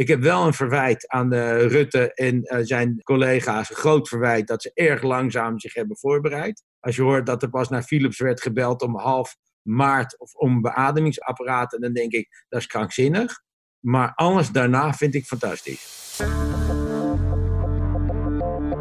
Ik heb wel een verwijt aan Rutte en zijn collega's. Een groot verwijt dat ze erg langzaam zich hebben voorbereid. Als je hoort dat er pas naar Philips werd gebeld om half maart of om beademingsapparaten, dan denk ik dat is krankzinnig. Maar alles daarna vind ik fantastisch.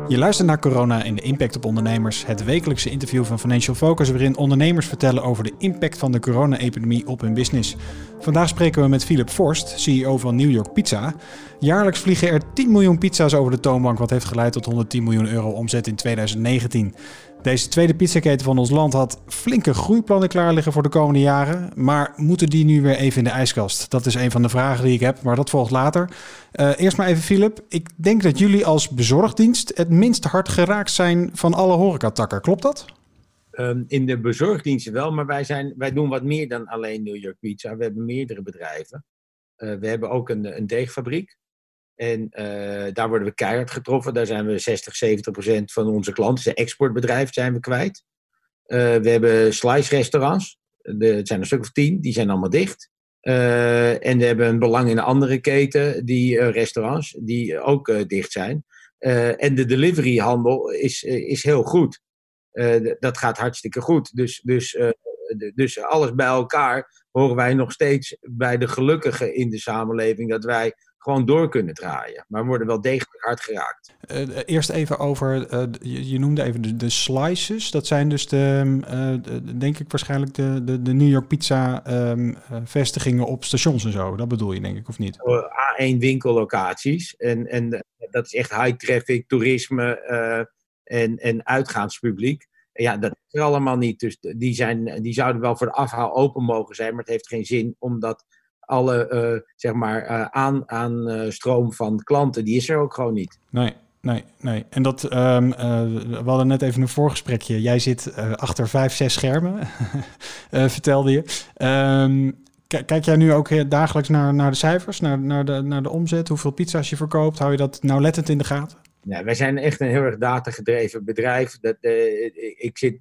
Je luistert naar Corona en de impact op ondernemers. Het wekelijkse interview van Financial Focus, waarin ondernemers vertellen over de impact van de corona-epidemie op hun business. Vandaag spreken we met Philip Forst, CEO van New York Pizza. Jaarlijks vliegen er 10 miljoen pizza's over de toonbank, wat heeft geleid tot 110 miljoen euro omzet in 2019. Deze tweede pizzaketen van ons land had flinke groeiplannen klaar liggen voor de komende jaren. Maar moeten die nu weer even in de ijskast? Dat is een van de vragen die ik heb, maar dat volgt later. Uh, eerst maar even, Philip. Ik denk dat jullie als bezorgdienst het minst hard geraakt zijn van alle horecatakken. Klopt dat? Um, in de bezorgdiensten wel, maar wij, zijn, wij doen wat meer dan alleen New York Pizza. We hebben meerdere bedrijven. Uh, we hebben ook een, een deegfabriek. En uh, daar worden we keihard getroffen. Daar zijn we 60, 70 procent van onze klanten. Zijn exportbedrijf zijn we kwijt. Uh, we hebben slice restaurants. De, het zijn een stuk of tien. Die zijn allemaal dicht. Uh, en we hebben een belang in een andere keten, die restaurants, die ook dicht zijn. en de deliveryhandel is, is heel goed. dat gaat hartstikke goed. Dus, dus, dus alles bij elkaar horen wij nog steeds bij de gelukkigen in de samenleving dat wij gewoon door kunnen draaien. Maar we worden wel degelijk hard geraakt. Uh, eerst even over, uh, je, je, noemde even de, de, slices. Dat zijn dus de, uh, denk ik waarschijnlijk de, de, de New York Pizza um, vestigingen op stations en zo. Dat bedoel je denk ik, of niet? A1 winkellocaties. En, en dat is echt high traffic, toerisme en, en uitgaanspubliek. Ja, dat is er allemaal niet. Dus die, zijn, die zouden wel voor de afhaal open mogen zijn, maar het heeft geen zin omdat alle uh, zeg maar, uh, aan, aan uh, stroom van klanten, die is er ook gewoon niet. Nee, nee, nee. En dat, um, we hadden net even een voorgesprekje. Jij zit achter vijf, zes schermen, vertelde je. Um, kijk jij nu ook dagelijks naar, naar de cijfers, naar, naar, de, naar de omzet, hoeveel pizza's je verkoopt? Hou je dat nauwlettend in de gaten? Wij zijn echt een heel erg datagedreven bedrijf. Dat, uh, ik zit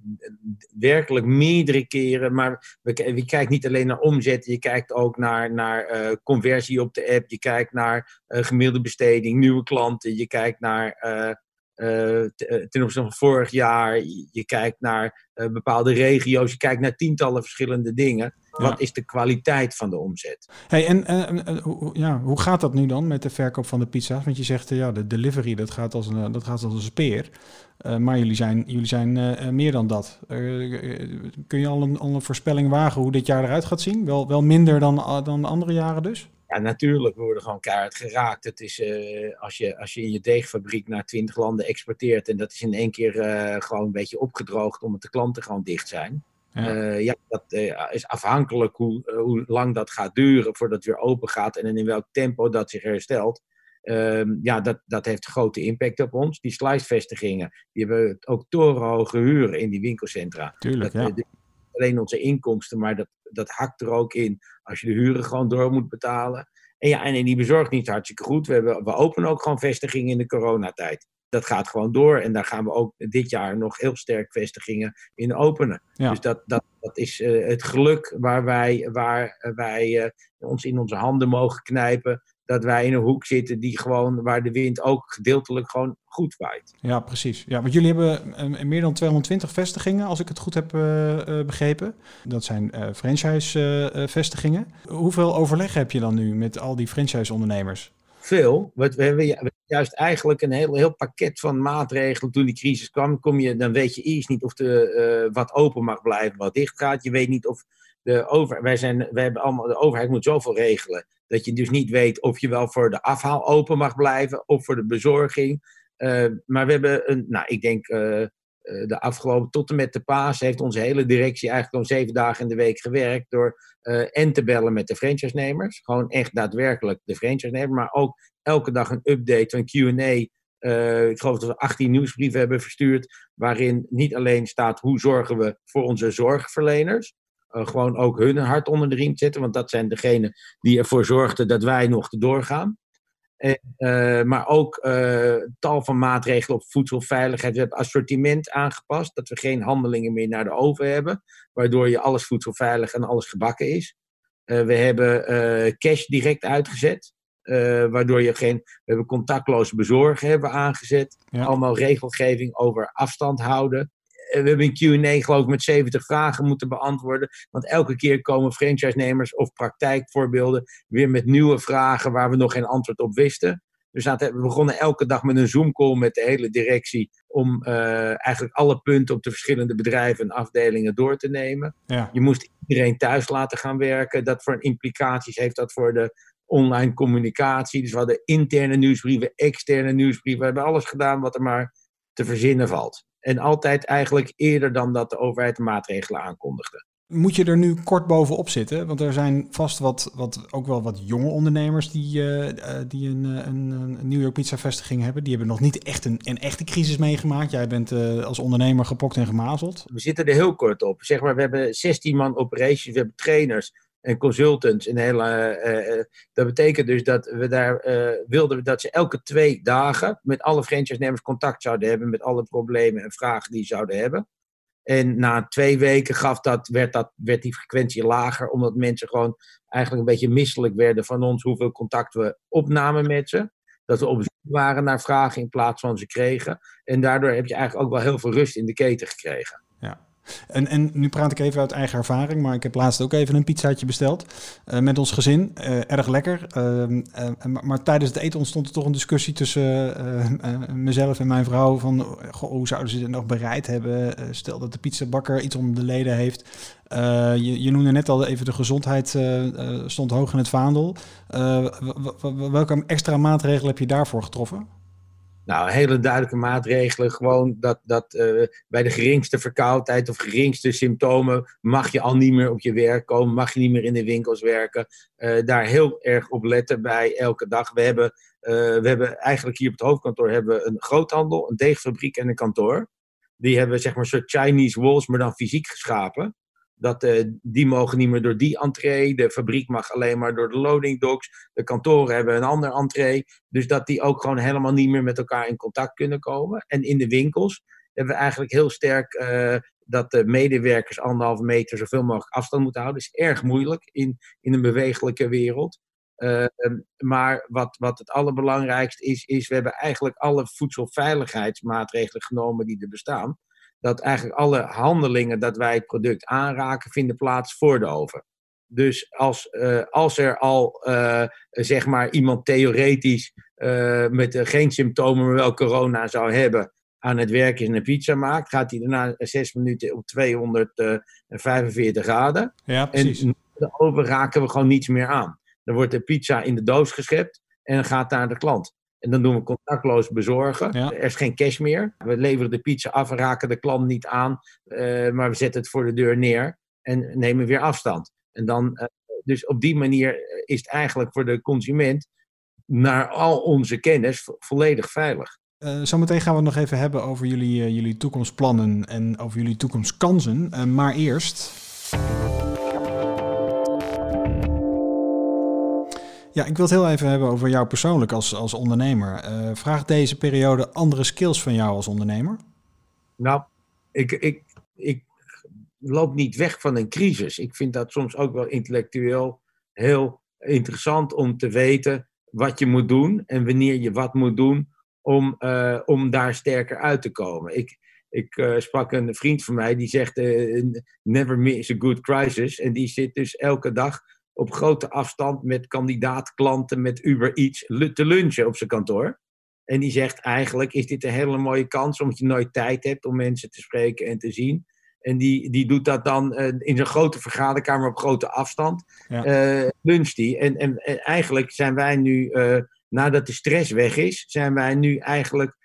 werkelijk meerdere keren, maar we kijken niet alleen naar omzet, je kijkt ook naar, naar uh, conversie op de app, je kijkt naar gemiddelde besteding, nieuwe klanten, je kijkt naar ten opzichte van vorig jaar, je, je kijkt naar bepaalde regio's, je kijkt naar tientallen verschillende dingen. Wat is de kwaliteit van de omzet? Hey, en uh, ja, hoe gaat dat nu dan met de verkoop van de pizza's? Want je zegt, ja, de delivery dat gaat als een, dat gaat als een speer. Uh, maar jullie zijn, jullie zijn uh, meer dan dat. kun je al een, al een voorspelling wagen hoe dit jaar eruit gaat zien? Wel, wel minder dan, dan andere jaren dus? Ja, natuurlijk. We worden gewoon keihard geraakt. Het is, als, je, als je in je deegfabriek naar twintig landen exporteert... en dat is in één keer gewoon een beetje opgedroogd... omdat de klanten gewoon dicht zijn... Ja, uh, ja dat uh, is afhankelijk hoe, uh, hoe lang dat gaat duren voordat het weer open gaat en in welk tempo dat zich herstelt. Ehm, ja, dat, dat heeft grote impact op ons. Die slicevestigingen, die hebben ook torenhoge huren in die winkelcentra. Tuurlijk, dat, ja. alleen onze inkomsten, maar dat, dat hakt er ook in als je de huren gewoon door moet betalen. En ja, en in die bezorgdienst hartstikke goed. We, hebben, we openen ook gewoon vestigingen in de coronatijd dat gaat gewoon door. En daar gaan we ook dit jaar nog heel sterk vestigingen in openen. Dus dat, dat, dat is uh, het geluk waar wij, waar wij uh, ons in onze handen mogen knijpen. Dat wij in een hoek zitten die gewoon, waar de wind ook gedeeltelijk gewoon goed waait. Ja, precies. Ja, want jullie hebben uh, meer dan 220 vestigingen, als ik het goed heb begrepen. Dat zijn franchise-vestigingen. Hoeveel overleg heb je dan nu met al die franchise-ondernemers? Veel. We, we hebben juist eigenlijk een heel, heel pakket van maatregelen. Toen die crisis kwam, kom je, dan weet je eerst niet of de, uh, wat open mag blijven, wat dicht gaat. Je weet niet of de over, wij zijn, wij hebben allemaal, de overheid moet zoveel regelen. Dat je dus niet weet of je wel voor de afhaal open mag blijven of voor de bezorging. Uh, maar we hebben, een, nou, ik denk, uh, de afgelopen tot en met de paas heeft onze hele directie eigenlijk al zeven dagen in de week gewerkt door en te bellen met de franchise-nemers. Gewoon echt daadwerkelijk de franchise-nemer, maar ook elke dag een update, een Q&A. Uh, ik geloof dat we 18 nieuwsbrieven hebben verstuurd, waarin niet alleen staat hoe zorgen we voor onze zorgverleners, gewoon ook hun hart onder de riem zetten, want dat zijn degenen die ervoor zorgden dat wij nog doorgaan. En, uh, maar ook tal van maatregelen op voedselveiligheid. We hebben assortiment aangepast, dat we geen handelingen meer naar de oven hebben, waardoor je alles voedselveilig en alles gebakken is. we hebben cash direct uitgezet. waardoor je geen. We hebben contactloos bezorgen hebben aangezet. Allemaal regelgeving over afstand houden. We hebben een QA, geloof ik, met 70 vragen moeten beantwoorden. Want elke keer komen franchise-nemers of praktijkvoorbeelden weer met nieuwe vragen waar we nog geen antwoord op wisten. Dus we begonnen elke dag met een Zoom-call met de hele directie. Om uh, eigenlijk alle punten op de verschillende bedrijven en afdelingen door te nemen. Ja. Je moest iedereen thuis laten gaan werken. Dat voor implicaties heeft dat voor de online communicatie. Dus we hadden interne nieuwsbrieven, externe nieuwsbrieven. We hebben alles gedaan wat er maar te verzinnen valt. En altijd eigenlijk eerder dan dat de overheid de maatregelen aankondigde. Moet je er nu kort bovenop zitten? Want er zijn vast wat, wat ook wel wat jonge ondernemers die, uh, die een, een, een, New York Pizza vestiging hebben. Die hebben nog niet echt een, een echte crisis meegemaakt. Jij bent uh, als ondernemer gepokt en gemazeld. We zitten er heel kort op. Zeg maar, we hebben 16 man operations, we hebben trainers en consultants. Een hele, dat betekent dus dat we daar wilden dat ze elke twee dagen met alle franchise-nemers contact zouden hebben met alle problemen en vragen die ze zouden hebben. En na twee weken gaf dat, werd, dat, werd die frequentie lager, omdat mensen gewoon eigenlijk een beetje misselijk werden van ons hoeveel contact we opnamen met ze. Dat we op zoek waren naar vragen in plaats van ze kregen. En daardoor heb je eigenlijk ook wel heel veel rust in de keten gekregen. Ja. En, en nu praat ik even uit eigen ervaring, maar ik heb laatst ook even een pizzaatje besteld uh, met ons gezin. Uh, erg lekker. Uh, maar tijdens het eten ontstond er toch een discussie tussen mezelf en mijn vrouw van hoe zouden ze het nog bereid hebben? stel dat de pizzabakker iets om de leden heeft. je, je noemde net al even de gezondheid stond hoog in het vaandel. welke extra maatregelen heb je daarvoor getroffen? Nou, hele duidelijke maatregelen. Gewoon dat, dat uh, bij de geringste verkoudheid of geringste symptomen mag je al niet meer op je werk komen, mag je niet meer in de winkels werken. Uh, daar heel erg op letten bij elke dag. We hebben, uh, we hebben eigenlijk hier op het hoofdkantoor hebben we een groothandel, een deegfabriek en een kantoor. Die hebben zeg maar een soort Chinese walls, maar dan fysiek geschapen. Dat, uh, die mogen niet meer door die entree. De fabriek mag alleen maar door de loading docks. De kantoren hebben een ander entree. Dus dat die ook gewoon helemaal niet meer met elkaar in contact kunnen komen. En in de winkels hebben we eigenlijk heel sterk uh, dat de medewerkers anderhalve meter zoveel mogelijk afstand moeten houden. Dat is erg moeilijk in, in een bewegelijke wereld. Uh, maar wat, wat het allerbelangrijkste is, is we hebben eigenlijk alle voedselveiligheidsmaatregelen genomen die er bestaan dat eigenlijk alle handelingen dat wij het product aanraken, vinden plaats voor de oven. Dus als, uh, als er al uh, zeg maar iemand theoretisch uh, met geen symptomen, maar wel corona zou hebben, aan het werk is en een pizza maakt, gaat hij daarna zes minuten op 245 graden. Ja, precies. En de oven raken we gewoon niets meer aan. Dan wordt de pizza in de doos geschept en dan gaat naar de klant. En dan doen we contactloos bezorgen. Er is geen cash meer. We leveren de pizza af en raken de klant niet aan. Uh, maar we zetten het voor de deur neer en nemen weer afstand. En dan, uh, dus op die manier is het eigenlijk voor de consument naar al onze kennis volledig veilig. Uh, zometeen gaan we het nog even hebben over jullie, jullie toekomstplannen en over jullie toekomstkansen. maar eerst. Ja, ik wil het heel even hebben over jou persoonlijk als, als ondernemer. Uh, vraagt deze periode andere skills van jou als ondernemer? Nou, ik, ik, ik loop niet weg van een crisis. Ik vind dat soms ook wel intellectueel heel interessant om te weten wat je moet doen en wanneer je wat moet doen om, uh, om daar sterker uit te komen. Ik, ik uh, sprak een vriend van mij die zegt: Never miss a good crisis. En die zit dus elke dag op grote afstand met kandidaatklanten, met Uber Eats, te lunchen op zijn kantoor. En die zegt eigenlijk is dit een hele mooie kans, omdat je nooit tijd hebt om mensen te spreken en te zien. En die, die doet dat dan uh, in zijn grote vergaderkamer op grote afstand. Ja. Uh, luncht die. En, en, en, eigenlijk zijn wij nu, uh, nadat de stress weg is, zijn wij nu eigenlijk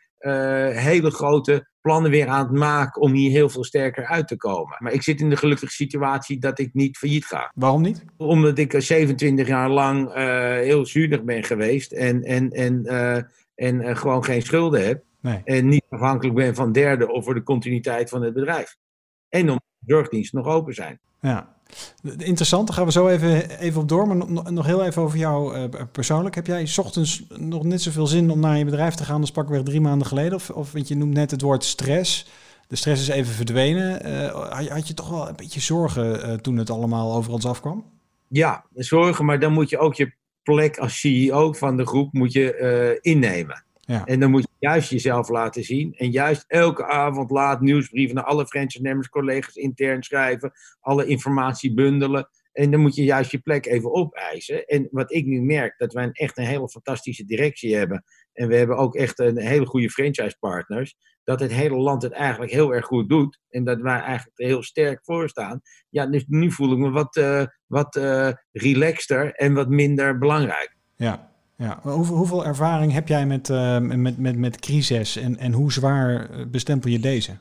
hele grote plannen weer aan het maken om hier heel veel sterker uit te komen. Maar ik zit in de gelukkige situatie dat ik niet failliet ga. Waarom niet? Omdat ik 27 jaar lang uh, heel zuinig ben geweest en, en, en, uh, en uh, gewoon geen schulden heb. Nee. En niet afhankelijk ben van derden of voor de continuïteit van het bedrijf. En omdat de zorgdiensten nog open zijn. Ja, Interessant, daar gaan we zo even, even op door. Maar nog heel even over jou uh, persoonlijk. Heb jij ochtends nog net zoveel zin om naar je bedrijf te gaan als pakweg drie maanden geleden? Of, of want je noemt net het woord stress. De stress is even verdwenen. Uh, had, je toch wel een beetje zorgen uh, toen het allemaal over ons afkwam? Ja, zorgen, maar dan moet je ook je plek als CEO van de groep moet je innemen. Ja. En dan moet je juist jezelf laten zien. En juist elke avond laat nieuwsbrieven naar alle franchise collega's intern schrijven. Alle informatie bundelen. En dan moet je juist je plek even opeisen. En wat ik nu merk, dat wij echt een hele fantastische directie hebben. En we hebben ook echt een hele goede franchise partners. Dat het hele land het eigenlijk heel erg goed doet. En dat wij eigenlijk er heel sterk voor staan. Ja, dus nu voel ik me wat, uh, wat uh, relaxter en wat minder belangrijk. Ja, ja. Hoeveel, hoeveel ervaring heb jij met, uh, met, met, met crisis en, en hoe zwaar bestempel je deze?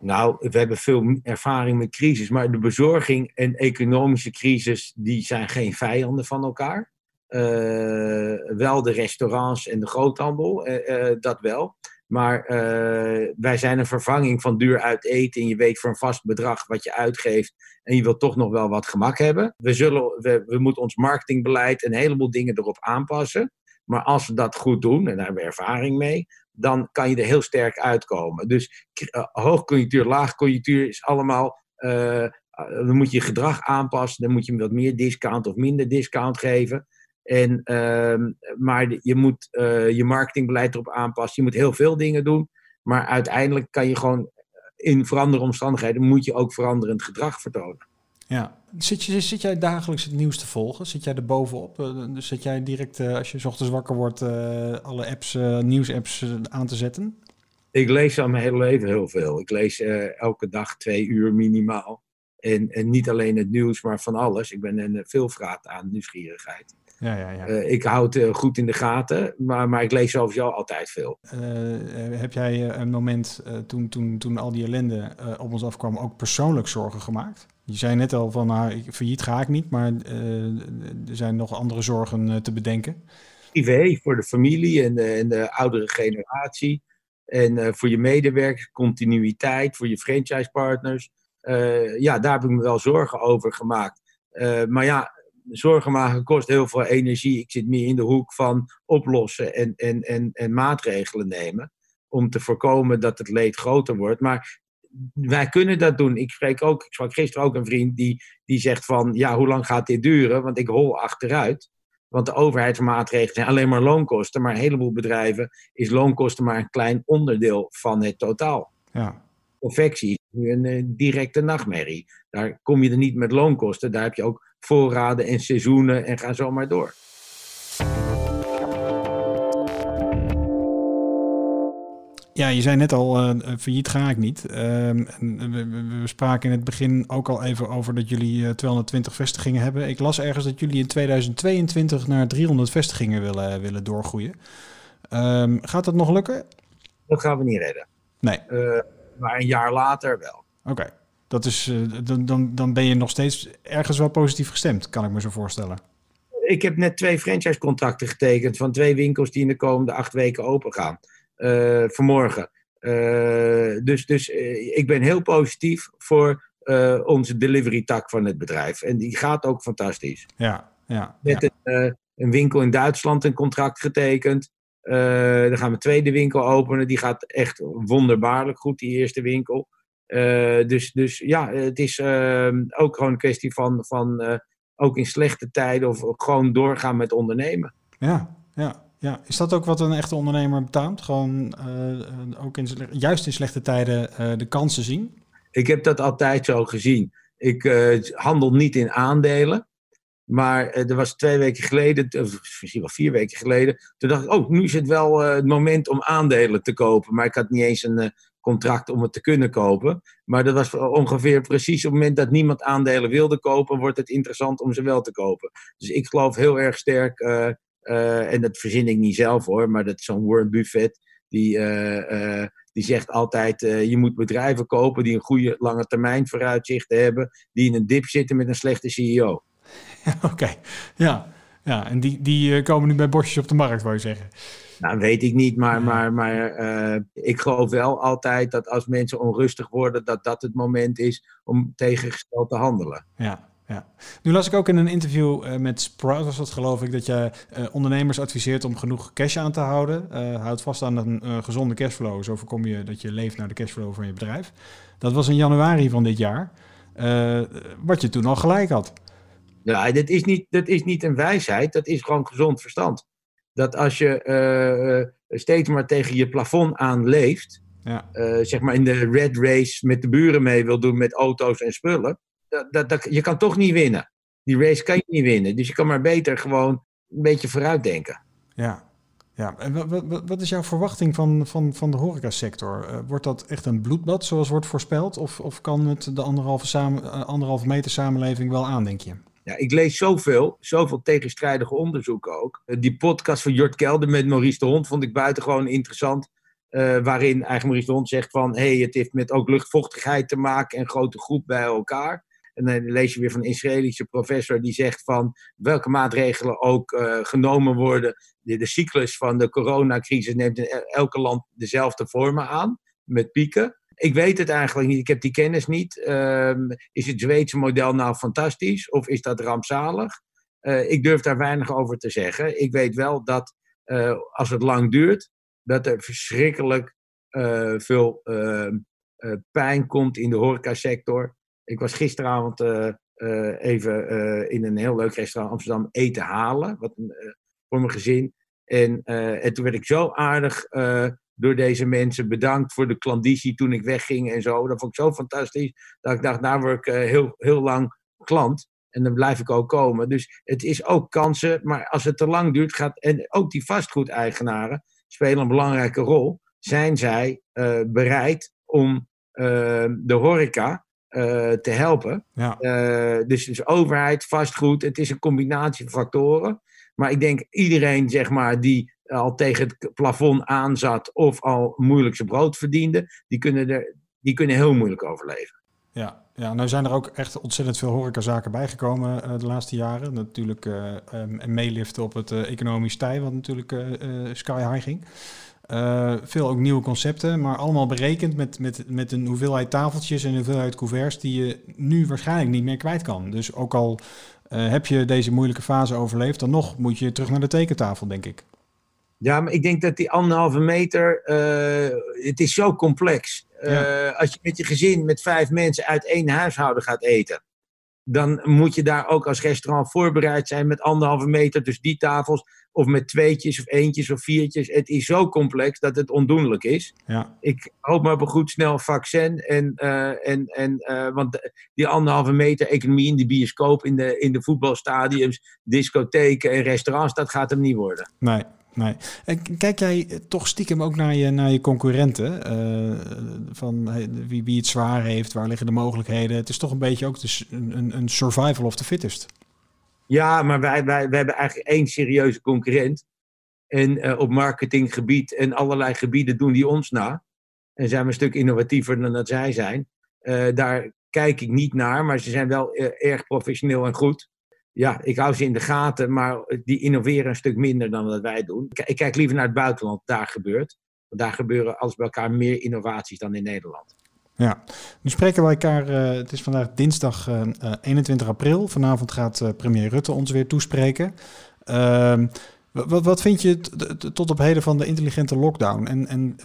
Nou, we hebben veel ervaring met crisis, maar de bezorging en economische crisis, die zijn geen vijanden van elkaar. Uh, wel de restaurants en de groothandel, dat wel. Maar wij zijn een vervanging van duur uit eten. En je weet voor een vast bedrag wat je uitgeeft. En je wilt toch nog wel wat gemak hebben. We, zullen, we, we moeten ons marketingbeleid een heleboel dingen erop aanpassen. Maar als we dat goed doen, en daar hebben we ervaring mee, dan kan je er heel sterk uitkomen. Dus uh, hoogconjunctuur, laagconjunctuur is allemaal. Uh, dan moet je je gedrag aanpassen, dan moet je wat meer discount of minder discount geven. En, uh, maar je moet uh, je marketingbeleid erop aanpassen. Je moet heel veel dingen doen. Maar uiteindelijk kan je gewoon in veranderende omstandigheden moet je ook veranderend gedrag vertonen. Ja. Zit, je, zit jij dagelijks het nieuws te volgen? Zit jij er bovenop? Uh, zit jij direct als je ochtends wakker wordt alle apps, nieuwsapps aan te zetten? Ik lees al mijn hele leven heel veel. Ik lees elke dag twee uur minimaal. En, en niet alleen het nieuws, maar van alles. Ik ben een veelvraat aan nieuwsgierigheid. Ja, ja, ja. Uh, ik houd het uh, goed in de gaten, maar, maar ik lees sowieso altijd veel. Uh, heb jij een moment toen, toen, toen al die ellende op ons afkwam ook persoonlijk zorgen gemaakt? Je zei net al van, nou, failliet ga ik niet, maar er zijn nog andere zorgen te bedenken. Privé, voor de familie en de, en de oudere generatie. En voor je medewerkers, continuïteit, voor je franchisepartners. ja, daar heb ik me wel zorgen over gemaakt. maar ja, zorgen maken kost heel veel energie. Ik zit meer in de hoek van oplossen en, en, en, en maatregelen nemen. Om te voorkomen dat het leed groter wordt. Maar wij kunnen dat doen. Ik spreek ook, ik sprak gisteren ook een vriend die, die zegt van ja, hoe lang gaat dit duren? Want ik hol achteruit. Want de overheidsmaatregelen zijn alleen maar loonkosten. Maar een heleboel bedrijven is loonkosten maar een klein onderdeel van het totaal. Ja. Confectie is nu een, een directe nachtmerrie. Daar kom je er niet met loonkosten. Daar heb je ook voorraden en seizoenen en ga zo maar door. Ja, je zei net al, uh, failliet ga ik niet. Uh, we, we, spraken in het begin ook al even over dat jullie uh, 220 vestigingen hebben. Ik las ergens dat jullie in 2022 naar 300 vestigingen willen, willen doorgroeien. Um, gaat dat nog lukken? Dat gaan we niet redden. Nee. Eh, maar een jaar later wel. Oké. Dat is, uh, dan, dan, dan ben je nog steeds ergens wel positief gestemd, kan ik me zo voorstellen. Ik heb net twee franchise-contracten getekend van twee winkels die in de komende acht weken open gaan. Uh, vanmorgen. Uh, dus dus ik ben heel positief voor onze delivery-tak van het bedrijf. En die gaat ook fantastisch. Ja, ja. Met ja. Een, een, winkel in Duitsland een contract getekend. dan gaan we een tweede winkel openen. Die gaat echt wonderbaarlijk goed, die eerste winkel. Uh, dus, dus ja, het is uh, ook gewoon een kwestie van, van uh, ook in slechte tijden of gewoon doorgaan met ondernemen. Ja, ja, ja. Is dat ook wat een echte ondernemer betaamt? Gewoon ook in, juist in slechte tijden de kansen zien? Ik heb dat altijd zo gezien. Ik handel niet in aandelen. Maar er was twee weken geleden, misschien wel vier weken geleden, toen dacht ik, oh, nu is het wel het moment om aandelen te kopen. Maar ik had niet eens een contract om het te kunnen kopen. Maar dat was ongeveer precies op het moment dat niemand aandelen wilde kopen, wordt het interessant om ze wel te kopen. Dus ik geloof heel erg sterk, uh, uh, en dat verzin ik niet zelf hoor, maar dat zo'n Warren Buffett. Die, uh, die zegt altijd, je moet bedrijven kopen die een goede lange termijn vooruitzichten hebben, die in een dip zitten met een slechte CEO. Oké, ja. Ja. En die, die komen nu bij bosjes op de markt, wou je zeggen. Nou, weet ik niet, maar, maar, maar uh, ik geloof wel altijd dat als mensen onrustig worden, dat dat het moment is om tegengesteld te handelen. Ja, ja. Nu las ik ook in een interview uh, met Sprout, was dat geloof ik, dat je uh, ondernemers adviseert om genoeg cash aan te houden. houd vast aan een gezonde cashflow, zo voorkom je dat je leeft naar de cashflow van je bedrijf. Dat was in januari van dit jaar, wat je toen al gelijk had. Ja, dit is, niet, dat is niet een wijsheid, dat is gewoon gezond verstand. Dat als je uh, steeds maar tegen je plafond aan leeft, ja. uh, zeg maar in de red race met de buren mee wil doen met auto's en spullen, dat, dat, dat, je kan toch niet winnen. Die race kan je niet winnen. Dus je kan maar beter gewoon een beetje vooruitdenken. Ja, ja, en wat, wat, is jouw verwachting van, van, van de horecasector? Uh, wordt dat echt een bloedbad zoals wordt voorspeld? Of, of kan het de anderhalve, samen, anderhalve meter samenleving wel aan, denk je? Ja, ik lees zoveel, zoveel tegenstrijdige onderzoeken ook. Eh, die podcast van Jort Kelder met Maurice de Hond vond ik buitengewoon interessant. Uh, waarin eigenlijk Maurice de Hond zegt van... hey, het heeft met ook luchtvochtigheid te maken en grote groep bij elkaar. En dan lees je weer van een Israëlische professor die zegt van... welke maatregelen ook uh, genomen worden... De, de, cyclus van de coronacrisis neemt in elke land dezelfde vormen aan, met pieken. Ik weet het eigenlijk niet. Ik heb die kennis niet. Um, is het Zweedse model nou fantastisch of is dat rampzalig? Uh, ik durf daar weinig over te zeggen. Ik weet wel dat uh, als het lang duurt, dat er verschrikkelijk uh, veel ehm, pijn komt in de horecasector. Ik was gisteravond even in een heel leuk restaurant Amsterdam eten halen wat, voor mijn gezin. En, en toen werd ik zo aardig door deze mensen. Bedankt voor de klanditie toen ik wegging en zo. Dat vond ik zo fantastisch. Dat ik dacht, daar word ik uh, heel, heel lang klant. En dan blijf ik ook komen. Dus het is ook kansen. Maar als het te lang duurt, gaat. En ook die vastgoedeigenaren spelen een belangrijke rol. Zijn zij uh, bereid om uh, de horeca te helpen? Ja. dus, dus overheid, vastgoed. Het is een combinatie van factoren. Maar ik denk iedereen zeg maar, die al tegen het plafond aanzat of al moeilijk zijn brood verdiende, die kunnen, er, die kunnen heel moeilijk overleven. Ja, ja, nou zijn er ook echt ontzettend veel horecazaken bijgekomen uh, de laatste jaren. Natuurlijk uh, um, meeliften op het uh, economisch tij, wat natuurlijk sky high ging. veel ook nieuwe concepten, maar allemaal berekend met, met, met een hoeveelheid tafeltjes en een hoeveelheid couverts die je nu waarschijnlijk niet meer kwijt kan. Dus ook al heb je deze moeilijke fase overleefd, dan nog moet je terug naar de tekentafel, denk ik. Ja, maar ik denk dat die anderhalve meter, uh, het is zo complex. Uh, Als je met je gezin, met vijf mensen uit één huishouden gaat eten, dan moet je daar ook als restaurant voorbereid zijn met anderhalve meter, dus die tafels, of met tweetjes of eentjes of viertjes. Het is zo complex dat het ondoenlijk is. Ja. Ik hoop maar op een goed snel vaccin. En, uh, en, en, want die anderhalve meter economie in de bioscoop, in de, in de voetbalstadiums, discotheken en restaurants, dat gaat hem niet worden. Nee, Nee. kijk jij toch stiekem ook naar je, naar je concurrenten? Uh, van wie, wie het zwaar heeft, waar liggen de mogelijkheden? Het is toch een beetje ook een, een survival of the fittest. Ja, maar wij, wij, wij hebben eigenlijk één serieuze concurrent. En uh, op marketinggebied en allerlei gebieden doen die ons na. En zijn we een stuk innovatiever dan dat zij zijn. Uh, daar kijk ik niet naar, maar ze zijn wel erg professioneel en goed ja, ik hou ze in de gaten, maar die innoveren een stuk minder dan wat wij doen. Ik kijk liever naar het buitenland, daar gebeurt. Want daar gebeuren alles bij elkaar meer innovaties dan in Nederland. Ja, nu spreken we elkaar. Uh, het is vandaag dinsdag uh, uh, 21 april. Vanavond gaat premier Rutte ons weer toespreken. Ehm, wat, wat vind je tot op heden van de intelligente lockdown? En, en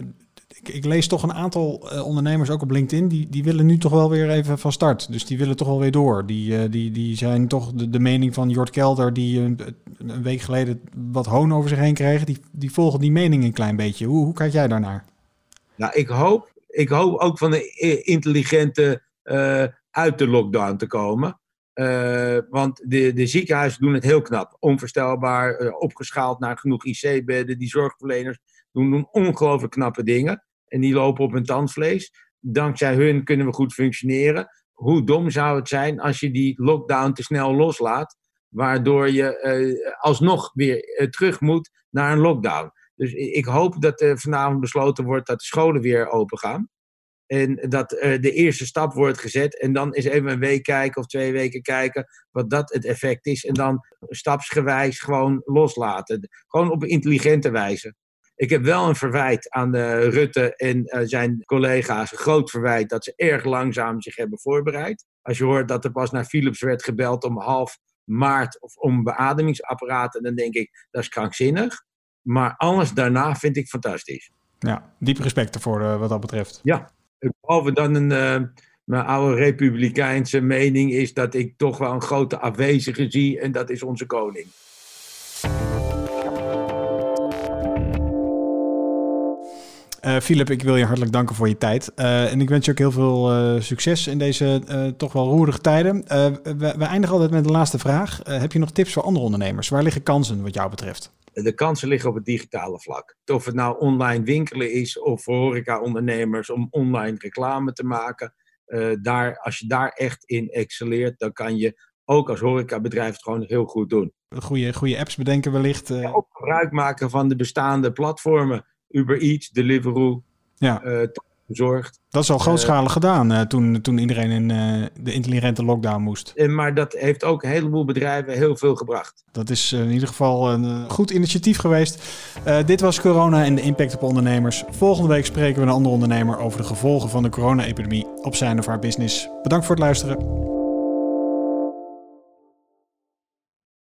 ik, lees toch een aantal uh, ondernemers, ook op LinkedIn, die, die willen nu toch wel weer even van start. Dus die willen toch wel weer door. Die, uh, die, die zijn toch de, mening van Jort Kelder, die een, een week geleden wat hoon over zich heen kreeg, die, die volgen die mening een klein beetje. Hoe, hoe kijk jij daarnaar? Nou, ik hoop, ik hoop ook van de intelligente uh, uit de lockdown te komen. Want de, de ziekenhuizen doen het heel knap. Onvoorstelbaar, opgeschaald naar genoeg IC-bedden. Die zorgverleners doen, doen ongelooflijk knappe dingen en die lopen op hun tandvlees. Dankzij hun kunnen we goed functioneren. Hoe dom zou het zijn als je die lockdown te snel loslaat, waardoor je uh, alsnog weer terug moet naar een lockdown. Dus ik hoop dat er vanavond besloten wordt dat de scholen weer open gaan. En dat uh, de eerste stap wordt gezet. En dan is even een week kijken of twee weken kijken wat dat het effect is. En dan stapsgewijs gewoon loslaten. Gewoon op een intelligente wijze. Ik heb wel een verwijt aan uh, Rutte en uh, zijn collega's. Een groot verwijt dat ze erg langzaam zich hebben voorbereid. Als je hoort dat er pas naar Philips werd gebeld om half maart of om beademingsapparaten, dan denk ik dat is krankzinnig. Maar alles daarna vind ik fantastisch. Ja, diep respect ervoor uh, wat dat betreft. Ja, behalve dan een mijn oude republikeinse mening is dat ik toch wel een grote afwezige zie en dat is onze koning. Uh, Philip, ik wil je hartelijk danken voor je tijd. Uh, en ik wens je ook heel veel succes in deze toch wel roerige tijden. We, we, eindigen altijd met de laatste vraag. heb je nog tips voor andere ondernemers? Waar liggen kansen wat jou betreft? De kansen liggen op het digitale vlak. Of het nou online winkelen is of voor horeca-ondernemers om online reclame te maken. daar, als je daar echt in excelleert, dan kan je ook als horecabedrijf het gewoon heel goed doen. Goede, goede apps bedenken wellicht. Ja, ook gebruik maken van de bestaande platformen. Uber Eats, Deliveroo, ja. Uh, Dat is al grootschalig uh, gedaan uh, toen, toen iedereen in de intelligente lockdown moest. maar dat heeft ook een heleboel bedrijven heel veel gebracht. Dat is in ieder geval een goed initiatief geweest. dit was corona en de impact op ondernemers. Volgende week spreken we een andere ondernemer over de gevolgen van de corona-epidemie op zijn of haar business. Bedankt voor het luisteren.